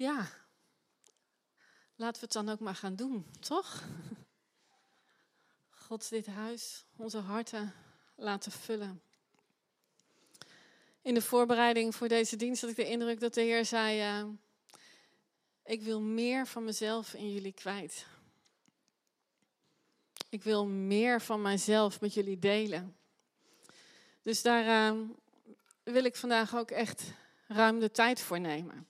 Ja, laten we het dan ook maar gaan doen, toch? God dit huis, onze harten laten vullen. In de voorbereiding voor deze dienst had ik de indruk dat de Heer zei: uh, Ik wil meer van mezelf in jullie kwijt. Ik wil meer van mijzelf met jullie delen. Dus daar uh, wil ik vandaag ook echt ruim de tijd voor nemen.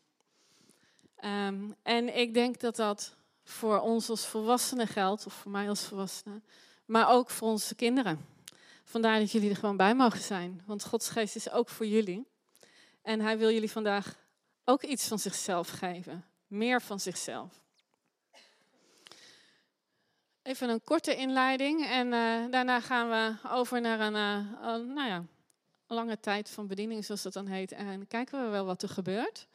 Um, en ik denk dat dat voor ons als volwassenen geldt, of voor mij als volwassene, maar ook voor onze kinderen. Vandaar dat jullie er gewoon bij mogen zijn, want Gods geest is ook voor jullie. En hij wil jullie vandaag ook iets van zichzelf geven, meer van zichzelf. Even een korte inleiding en uh, daarna gaan we over naar een, een, nou ja, lange tijd van bediening, zoals dat dan heet. En kijken we wel wat er gebeurt.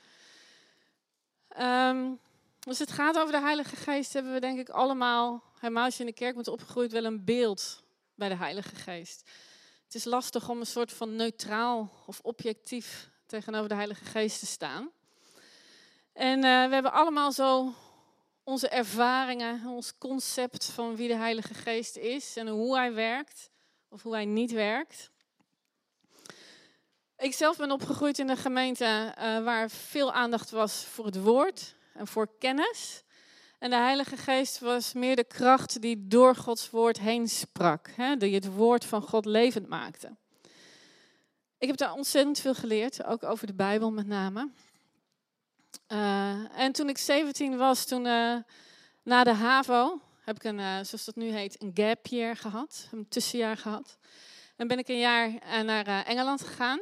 Als het gaat over de Heilige Geest, hebben we denk ik allemaal, helemaal als in de kerk bent opgegroeid, wel een beeld bij de Heilige Geest. Het is lastig om een soort van neutraal of objectief tegenover de Heilige Geest te staan. En uh, we hebben allemaal zo onze ervaringen, ons concept van wie de Heilige Geest is en hoe hij werkt of hoe hij niet werkt. Ik zelf ben opgegroeid in een gemeente uh, waar veel aandacht was voor het woord en voor kennis. En de Heilige Geest was meer de kracht die door Gods woord heen sprak, hè, die het woord van God levend maakte. Ik heb daar ontzettend veel geleerd, ook over de Bijbel met name. Uh, en toen ik 17 was, toen uh, na de HAVO, heb ik een, zoals dat nu heet, een gap year gehad, een tussenjaar gehad. En ben ik een jaar naar Engeland gegaan.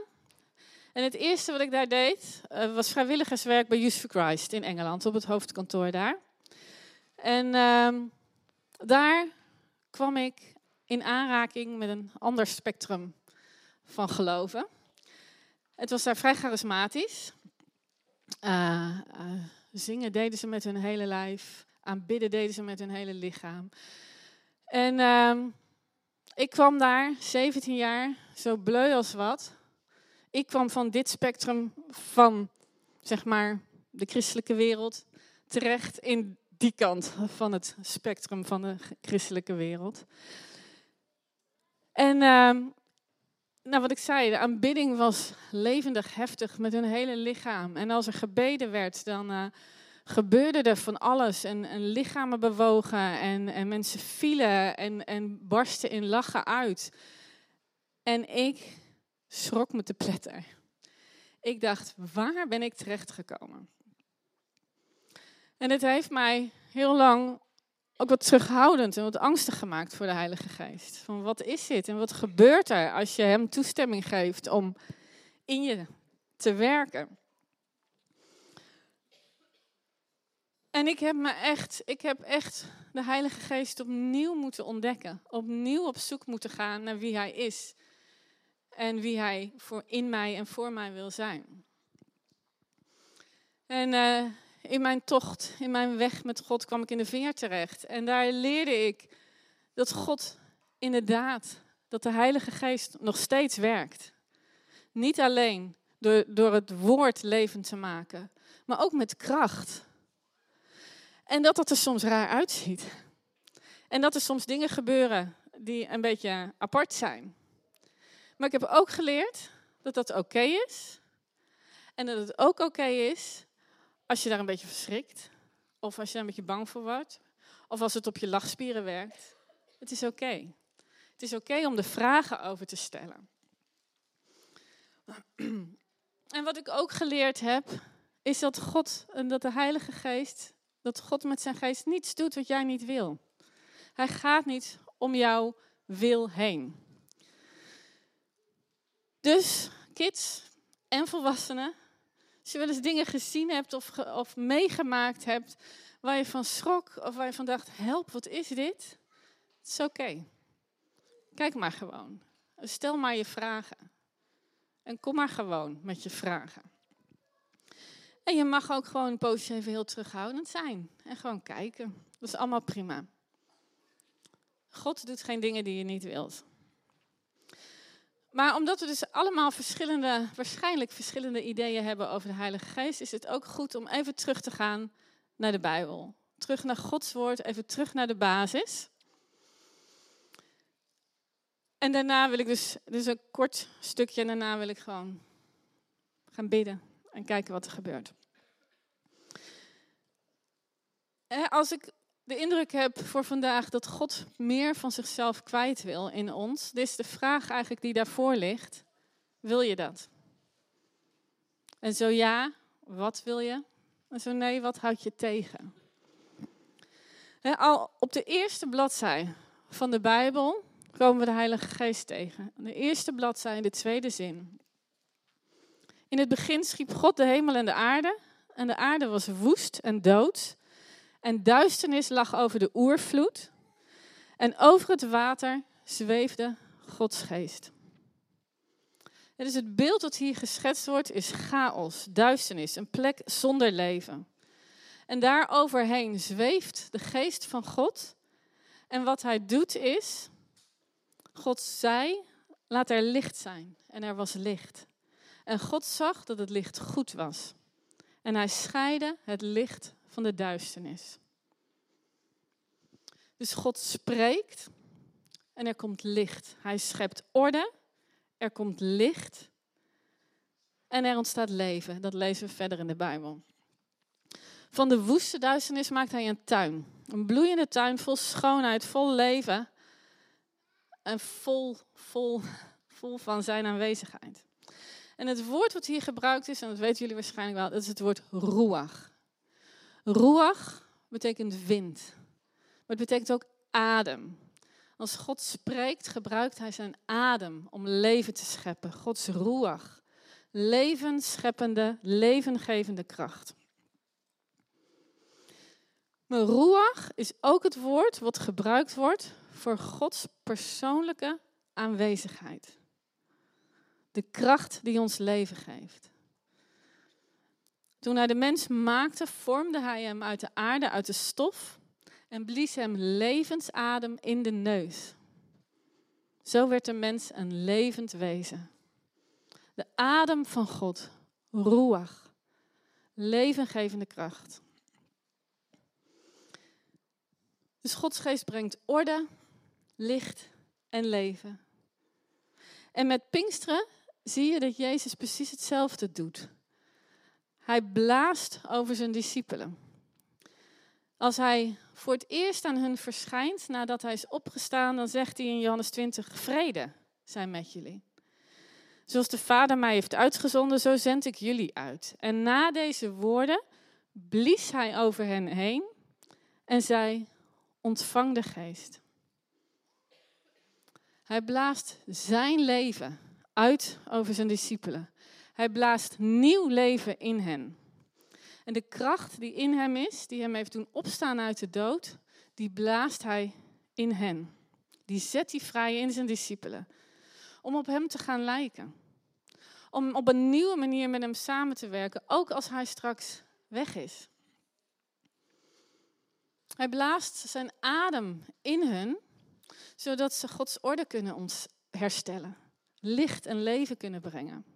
En het eerste wat ik daar deed, uh, was vrijwilligerswerk bij Youth for Christ in Engeland, op het hoofdkantoor daar. En uh, daar kwam ik in aanraking met een ander spectrum van geloven. Het was daar vrij charismatisch. Uh, zingen deden ze met hun hele lijf, aanbidden deden ze met hun hele lichaam. En ehm, ik kwam daar, 17 jaar, zo bleu als wat ik kwam van dit spectrum van, zeg maar, de christelijke wereld terecht in die kant van het spectrum van de christelijke wereld. En uh, nou, wat ik zei, de aanbidding was levendig, heftig met hun hele lichaam. En als er gebeden werd, dan uh, gebeurde er van alles. En, en lichamen bewogen en, en mensen vielen en, en barsten in lachen uit. En ik schrok me te pletter. Ik dacht, waar ben ik terechtgekomen? En het heeft mij heel lang ook wat terughoudend en wat angstig gemaakt voor de Heilige Geest. Van wat is dit en wat gebeurt er als je Hem toestemming geeft om in je te werken? En ik heb me echt, ik heb echt de Heilige Geest opnieuw moeten ontdekken. Opnieuw op zoek moeten gaan naar wie Hij is en wie Hij voor in mij en voor mij wil zijn. En uh, in mijn tocht, in mijn weg met God, kwam ik in de vinger terecht. En daar leerde ik dat God inderdaad, dat de Heilige Geest nog steeds werkt. Niet alleen door, door het woord levend te maken, maar ook met kracht. En dat dat er soms raar uitziet. En dat er soms dingen gebeuren die een beetje apart zijn. Maar ik heb ook geleerd dat dat oké is. En dat het ook oké is als je daar een beetje verschrikt. Of als je daar een beetje bang voor wordt. Of als het op je lachspieren werkt. Het is oké. Het is oké om de vragen over te stellen. En wat ik ook geleerd heb, is dat God en dat de Heilige Geest, dat God met zijn geest niets doet wat jij niet wil. Hij gaat niet om jouw wil heen. Dus, kids en volwassenen, als je wel eens dingen gezien hebt of, of meegemaakt hebt waar je van schrok of waar je van dacht, help, wat is dit? Het is oké. Kijk maar gewoon. Stel maar je vragen. En kom maar gewoon met je vragen. En je mag ook gewoon een even heel terughoudend zijn. En gewoon kijken. Dat is allemaal prima. God doet geen dingen die je niet wilt. Maar omdat we dus allemaal verschillende, waarschijnlijk verschillende ideeën hebben over de Heilige Geest, is het ook goed om even terug te gaan naar de Bijbel. Terug naar Gods woord, even terug naar de basis. En daarna wil ik dus, dus een kort stukje en daarna wil ik gewoon gaan bidden en kijken wat er gebeurt. Als ik de indruk heb voor vandaag dat God meer van zichzelf kwijt wil in ons, dit is de vraag eigenlijk die daarvoor ligt. Wil je dat? En zo ja, wat wil je? En zo nee, wat houd je tegen? al op de eerste bladzij van de Bijbel komen we de Heilige Geest tegen. De eerste bladzij, de tweede zin. In het begin schiep God de hemel en de aarde. En de aarde was woest en dood. En duisternis lag over de oervloed. En over het water zweefde Gods geest. Het is het beeld dat hier geschetst wordt, is chaos, duisternis, een plek zonder leven. En daar overheen zweeft de geest van God. En wat hij doet is, God zei, laat er licht zijn. En er was licht. En God zag dat het licht goed was. En hij scheidde het licht van de duisternis. Dus God spreekt en er komt licht. Hij schept orde, er komt licht en er ontstaat leven. Dat lezen we verder in de Bijbel. Van de woeste duisternis maakt hij een tuin. Een bloeiende tuin vol schoonheid, vol leven en vol, vol, vol van zijn aanwezigheid. En het woord wat hier gebruikt is, en dat weten jullie waarschijnlijk wel, dat is het woord ruach. Ruach betekent wind. Maar het betekent ook adem. Als God spreekt, gebruikt hij zijn adem om leven te scheppen. Gods ruach. Levensscheppende, levengevende kracht. Maar ruach is ook het woord wat gebruikt wordt voor Gods persoonlijke aanwezigheid. De kracht die ons leven geeft. Toen hij de mens maakte, vormde hij hem uit de aarde, uit de stof en blies hem levensadem in de neus. Zo werd de mens een levend wezen. De adem van God, ruach, levengevende kracht. Dus Gods geest brengt orde, licht en leven. En met Pinksteren zie je dat Jezus precies hetzelfde doet. Hij blaast over zijn discipelen. Als hij voor het eerst aan hun verschijnt nadat hij is opgestaan, dan zegt hij in Johannes 20: Vrede zijn met jullie. Zoals de Vader mij heeft uitgezonden, zo zend ik jullie uit. En na deze woorden blies hij over hen heen en zei: Ontvang de geest. Hij blaast zijn leven uit over zijn discipelen. Hij blaast nieuw leven in hen. En de kracht die in hem is, die hem heeft doen opstaan uit de dood, die blaast hij in hen. Die zet hij vrij in zijn discipelen. Om op hem te gaan lijken. Om op een nieuwe manier met hem samen te werken, ook als hij straks weg is. Hij blaast zijn adem in hun, zodat ze Gods orde kunnen herstellen. Licht en leven kunnen brengen.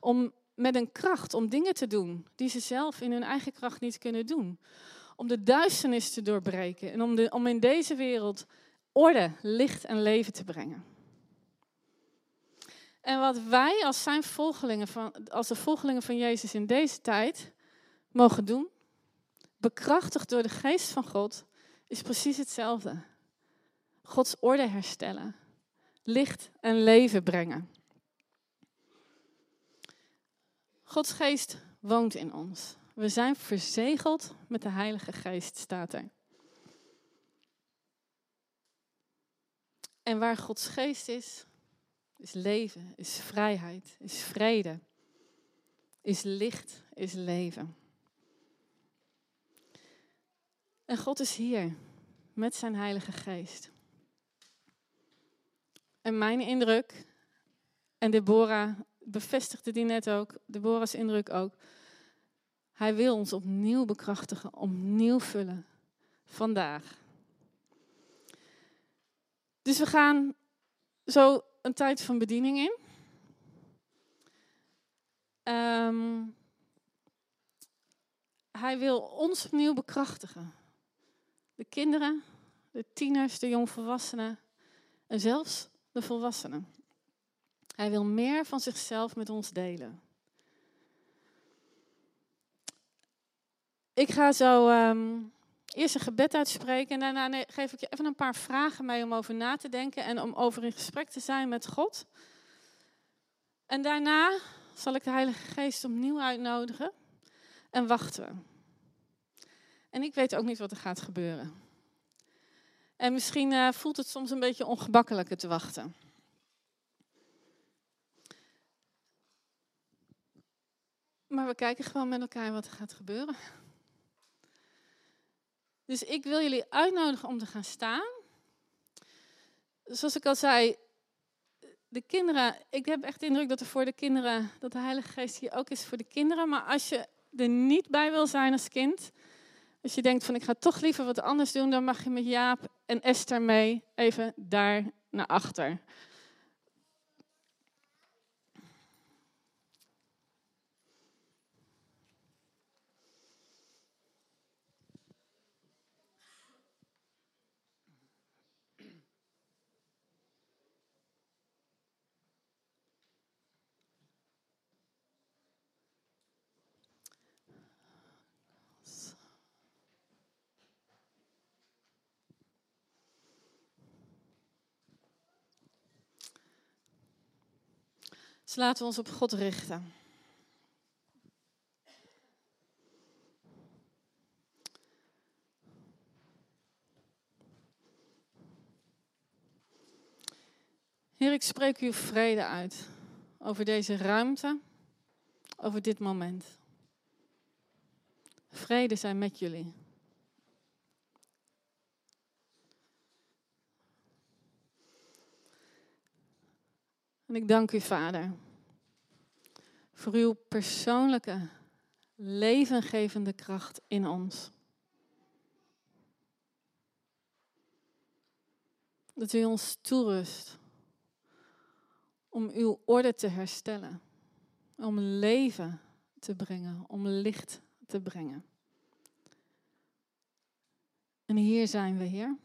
Om met een kracht om dingen te doen die ze zelf in hun eigen kracht niet kunnen doen. Om de duisternis te doorbreken en om, de, om in deze wereld orde, licht en leven te brengen. En wat wij als, zijn volgelingen van, als de volgelingen van Jezus in deze tijd mogen doen, bekrachtigd door de geest van God, is precies hetzelfde. Gods orde herstellen, licht en leven brengen. Gods geest woont in ons. We zijn verzegeld met de Heilige Geest, staat er. En waar Gods geest is, is leven, is vrijheid, is vrede, is licht, is leven. En God is hier met zijn Heilige Geest. En mijn indruk, en Deborah bevestigde die net ook, Deborah's indruk ook. Hij wil ons opnieuw bekrachtigen, opnieuw vullen. Vandaag. Dus we gaan zo een tijd van bediening in. Ehm, hij wil ons opnieuw bekrachtigen. De kinderen, de tieners, de jongvolwassenen en zelfs de volwassenen. Hij wil meer van zichzelf met ons delen. Ik ga zo ehm, eerst een gebed uitspreken en daarna geef ik je even een paar vragen mee om over na te denken en om over in gesprek te zijn met God. En daarna zal ik de Heilige Geest opnieuw uitnodigen en wachten. En ik weet ook niet wat er gaat gebeuren. En misschien uh, voelt het soms een beetje ongemakkelijk te wachten. Maar we kijken gewoon met elkaar wat er gaat gebeuren. Dus ik wil jullie uitnodigen om te gaan staan. Zoals ik al zei, de kinderen, ik heb echt de indruk dat er voor de kinderen, dat de Heilige Geest hier ook is voor de kinderen. Maar als je er niet bij wil zijn als kind, als je denkt van ik ga toch liever wat anders doen, dan mag je met Jaap en Esther mee even daar naar achter. Dus laten we ons op God richten. Heer, ik spreek uw vrede uit over deze ruimte, over dit moment. Vrede zijn met jullie. En ik dank u, Vader, voor uw persoonlijke, levengevende kracht in ons. Dat u ons toerust om uw orde te herstellen, om leven te brengen, om licht te brengen. En hier zijn we, Heer.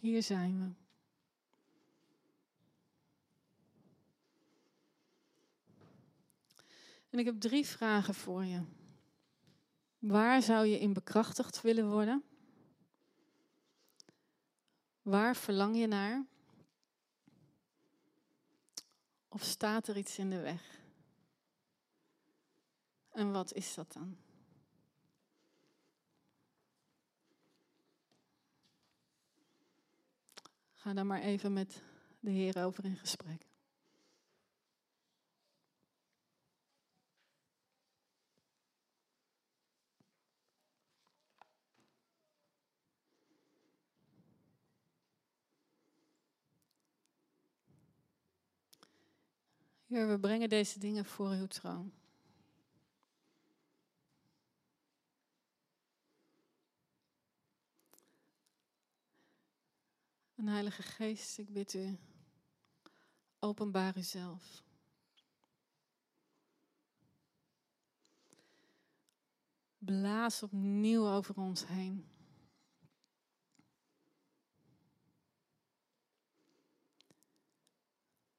Hier zijn we. En ik heb drie vragen voor je. Waar zou je in bekrachtigd willen worden? Waar verlang je naar? Of staat er iets in de weg? En wat is dat dan? Ga daar maar even met de Heer over in gesprek. Heer, we brengen deze dingen voor uw troon. En Heilige Geest, ik bid u, openbaar uzelf. Blaas opnieuw over ons heen.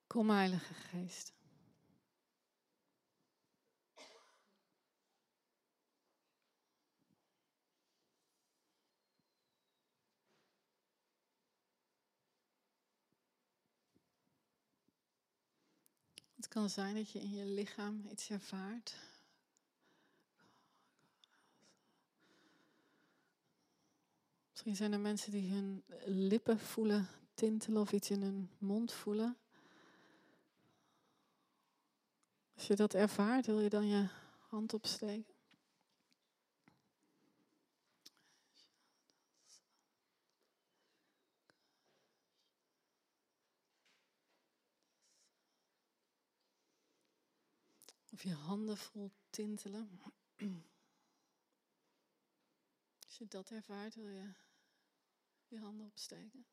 Kom, Heilige Geest. Kan zijn dat je in je lichaam iets ervaart. Misschien zijn er mensen die hun lippen voelen tintelen of iets in hun mond voelen. Als je dat ervaart, wil je dan je hand opsteken? Of je handen vol tintelen. Als je dat ervaart, wil je je handen opsteken.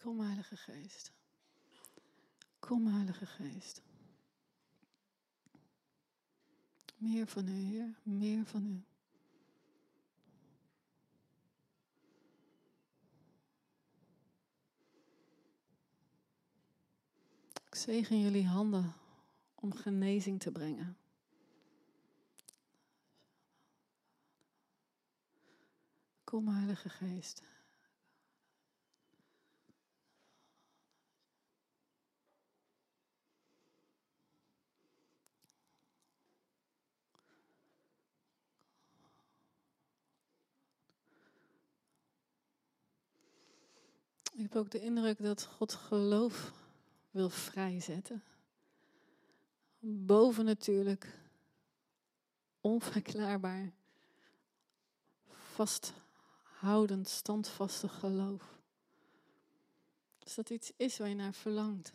Kom, Heilige Geest. Kom, Heilige Geest. Meer van u, Heer, meer van u. zegen jullie handen om genezing te brengen. Kom, Heilige Geest. Ik heb ook de indruk dat God geloof wil vrijzetten. Boven natuurlijk, onverklaarbaar, vasthoudend, standvastig geloof. Als dat iets is waar je naar verlangt,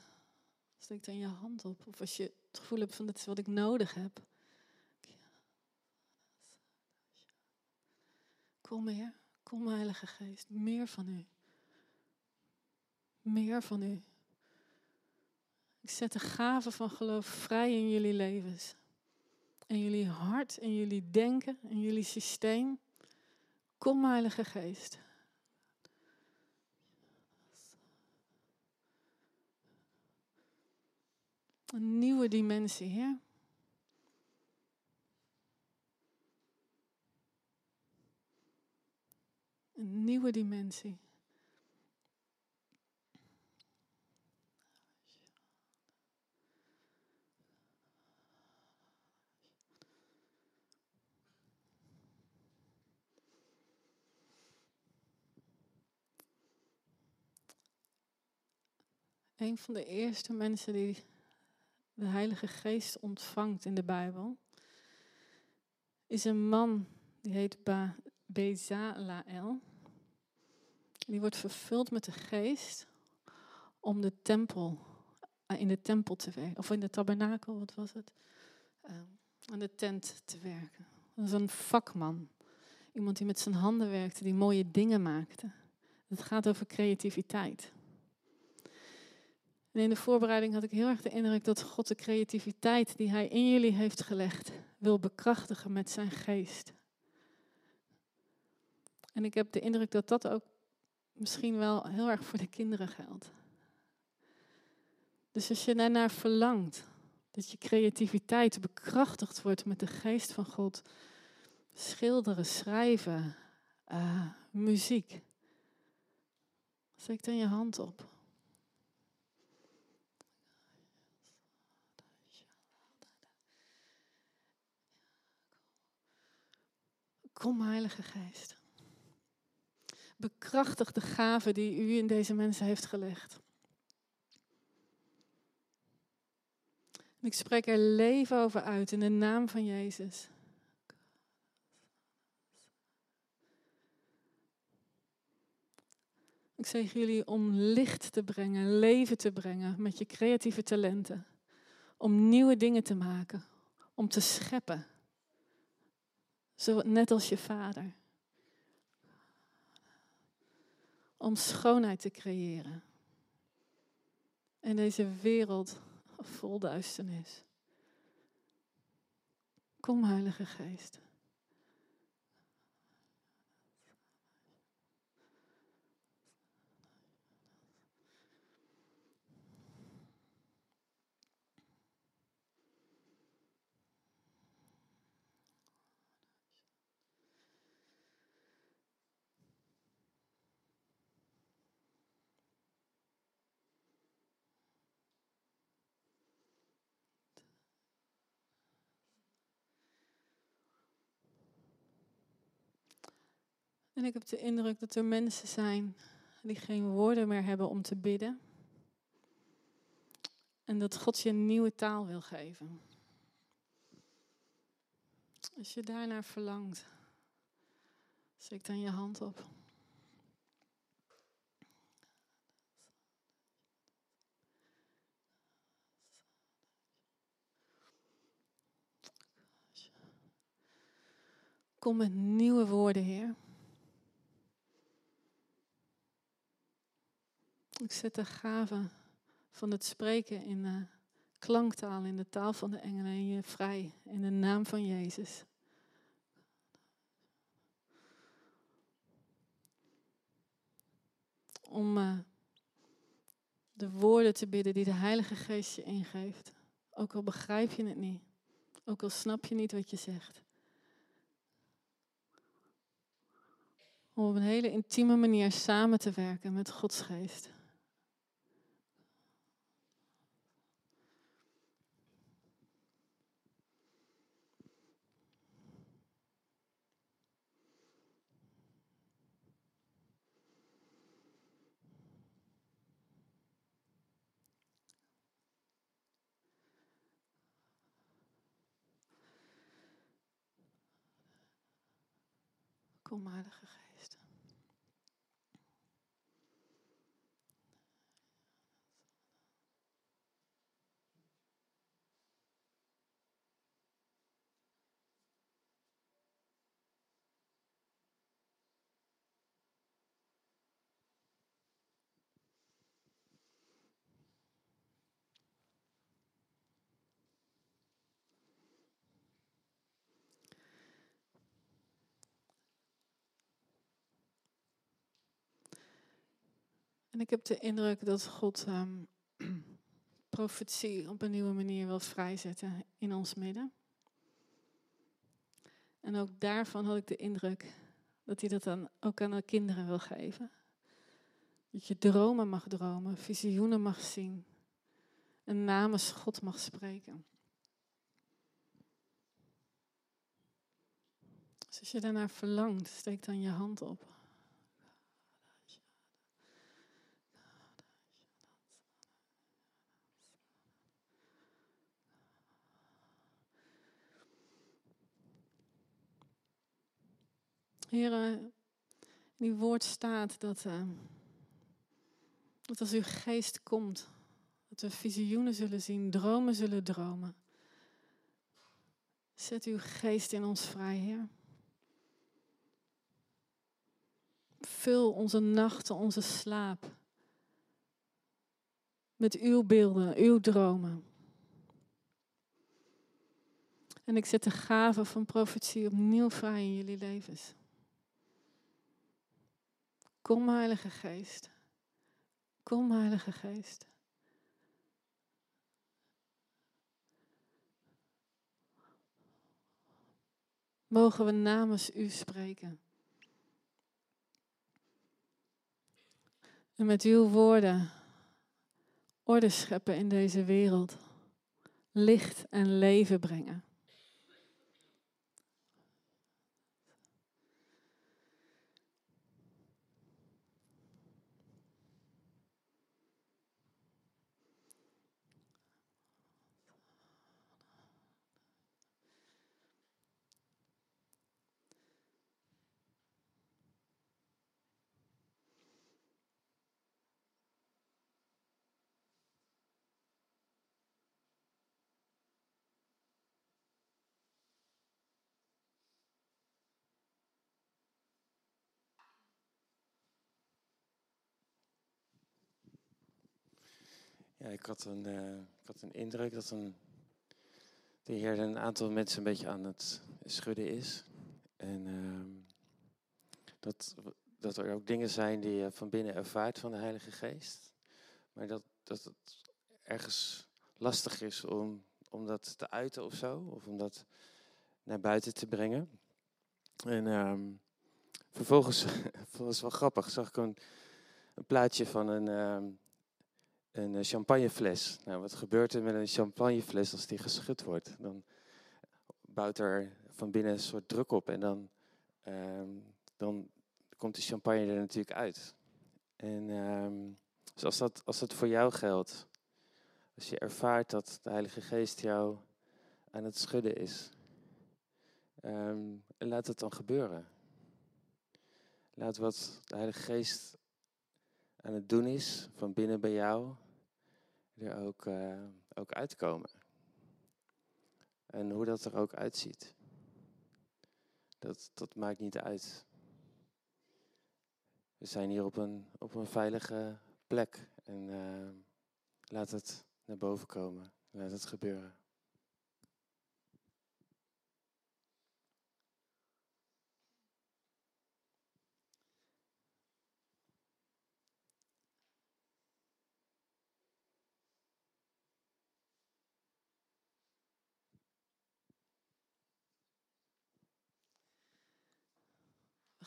steek dan je hand op. Of als je het gevoel hebt van dat is wat ik nodig heb. Kom Heer, kom Heilige Geest, meer van U. Meer van U. Ik zet de gave van geloof vrij in jullie levens. In jullie hart, in jullie denken, in jullie systeem. Kom, Heilige Geest. Een nieuwe dimensie, Heer. Een nieuwe dimensie. Een van de eerste mensen die de Heilige Geest ontvangt in de Bijbel is een man die heet ba Bezaleel. Die wordt vervuld met de Geest om de tempel, eh, in de tempel te werken. Of in de tabernakel, wat was het? Uh, aan de tent te werken. Dat is een vakman. Iemand die met zijn handen werkte, die mooie dingen maakte. Het gaat over creativiteit. En in de voorbereiding had ik heel erg de indruk dat God de creativiteit die Hij in jullie heeft gelegd, wil bekrachtigen met zijn geest. En ik heb de indruk dat dat ook misschien wel heel erg voor de kinderen geldt. Dus als je daarnaar verlangt, dat je creativiteit bekrachtigd wordt met de geest van God, schilderen, schrijven, uh, muziek, steek dan je hand op. Kom, Heilige Geest. Bekrachtig de gave die u in deze mensen heeft gelegd. Ik spreek er leven over uit in de naam van Jezus. Ik zeg jullie om licht te brengen, leven te brengen met je creatieve talenten. Om nieuwe dingen te maken, om te scheppen. Zo, net als je vader. Om schoonheid te creëren. In deze wereld vol duisternis. Kom, Heilige Geest. En ik heb de indruk dat er mensen zijn die geen woorden meer hebben om te bidden. En dat God je een nieuwe taal wil geven. Als je daarnaar verlangt, steek dan je hand op. Kom met nieuwe woorden, Heer. Ik zet de gave van het spreken in de klanktaal, in de taal van de engelen, in je vrij, in de naam van Jezus. Om uh, de woorden te bidden die de Heilige Geest je ingeeft. Ook al begrijp je het niet. Ook al snap je niet wat je zegt. Om op een hele intieme manier samen te werken met Gods geest. Kom, Heilige Geest. En ik heb de indruk dat God um, profetie op een nieuwe manier wil vrijzetten in ons midden. En ook daarvan had ik de indruk dat hij dat dan ook aan de kinderen wil geven. Dat je dromen mag dromen, visioenen mag zien en namens God mag spreken. Dus als je daarnaar verlangt, steek dan je hand op. Heren, in uw woord staat dat, uh, dat als uw geest komt, dat we visioenen zullen zien, dromen zullen dromen. Zet uw geest in ons vrij, Heer. Vul onze nachten, onze slaap met uw beelden, uw dromen. En ik zet de gave van profetie opnieuw vrij in jullie levens. Kom, Heilige Geest. Kom, Heilige Geest. Mogen we namens U spreken. En met uw woorden orde scheppen in deze wereld. Licht en leven brengen. Ja, ik had een, uh, ik had een indruk dat een, de Heer een aantal mensen een beetje aan het schudden is. En uh, dat, dat er ook dingen zijn die je van binnen ervaart van de Heilige Geest. Maar dat, dat het ergens lastig is om, om dat te uiten of zo. Of om dat naar buiten te brengen. En uh, vervolgens, was wel grappig, zag ik een, een plaatje van een ehm, een eh, champagnefles. Nou, wat gebeurt er met een champagnefles als die geschud wordt? Dan bouwt er van binnen een soort druk op en dan, ehm, dan komt de champagne er natuurlijk uit. En um, dus als dat, als dat voor jou geldt, als je ervaart dat de Heilige Geest jou aan het schudden is, um, laat het dan gebeuren. Laat wat de Heilige Geest aan het doen is van binnen bij jou, er ook, uh, ook uitkomen. En hoe dat er ook uitziet. Dat, dat maakt niet uit. We zijn hier op een, op een veilige plek. En uh, laat het naar boven komen. Laat het gebeuren.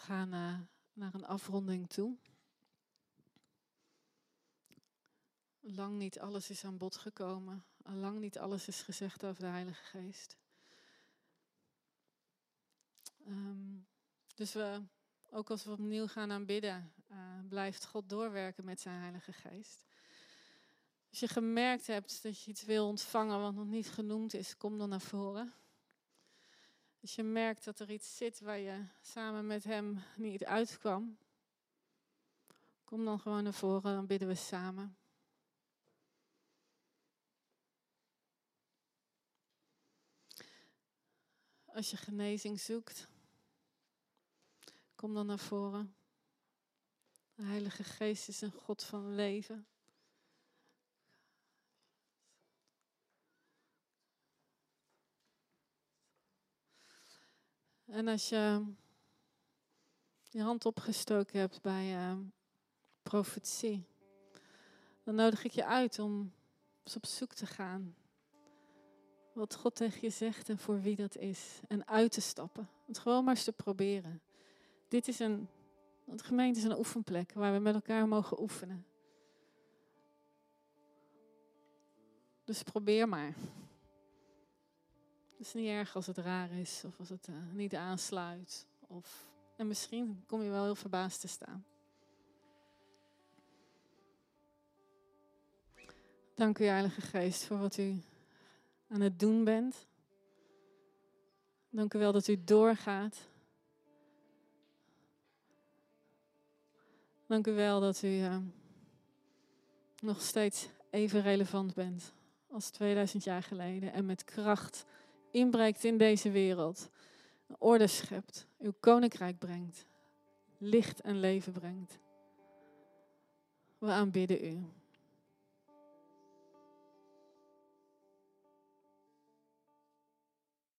Gaan uh, naar een afronding toe. Lang niet alles is aan bod gekomen. Lang niet alles is gezegd over de Heilige Geest. Um, dus we, ook als we opnieuw gaan aanbidden, uh, blijft God doorwerken met zijn Heilige Geest. Als je gemerkt hebt dat je iets wil ontvangen wat nog niet genoemd is, kom dan naar voren. Als je merkt dat er iets zit waar je samen met Hem niet uitkwam, kom dan gewoon naar voren, dan bidden we samen. Als je genezing zoekt, kom dan naar voren. De Heilige Geest is een God van leven. En als je je hand opgestoken hebt bij uh, profetie, dan nodig ik je uit om eens op zoek te gaan. Wat God tegen je zegt en voor wie dat is. En uit te stappen. Het gewoon maar eens te proberen. Dit is een, de gemeente is een oefenplek waar we met elkaar mogen oefenen. Dus probeer maar. Het is niet erg als het raar is of als het uh, niet aansluit. Of, en misschien kom je wel heel verbaasd te staan. Dank u, Heilige Geest, voor wat u aan het doen bent. Dank u wel dat u doorgaat. Dank u wel dat u uh, nog steeds even relevant bent als 2000 jaar geleden en met kracht inbreekt in deze wereld, orde schept, uw koninkrijk brengt, licht en leven brengt. We aanbidden u.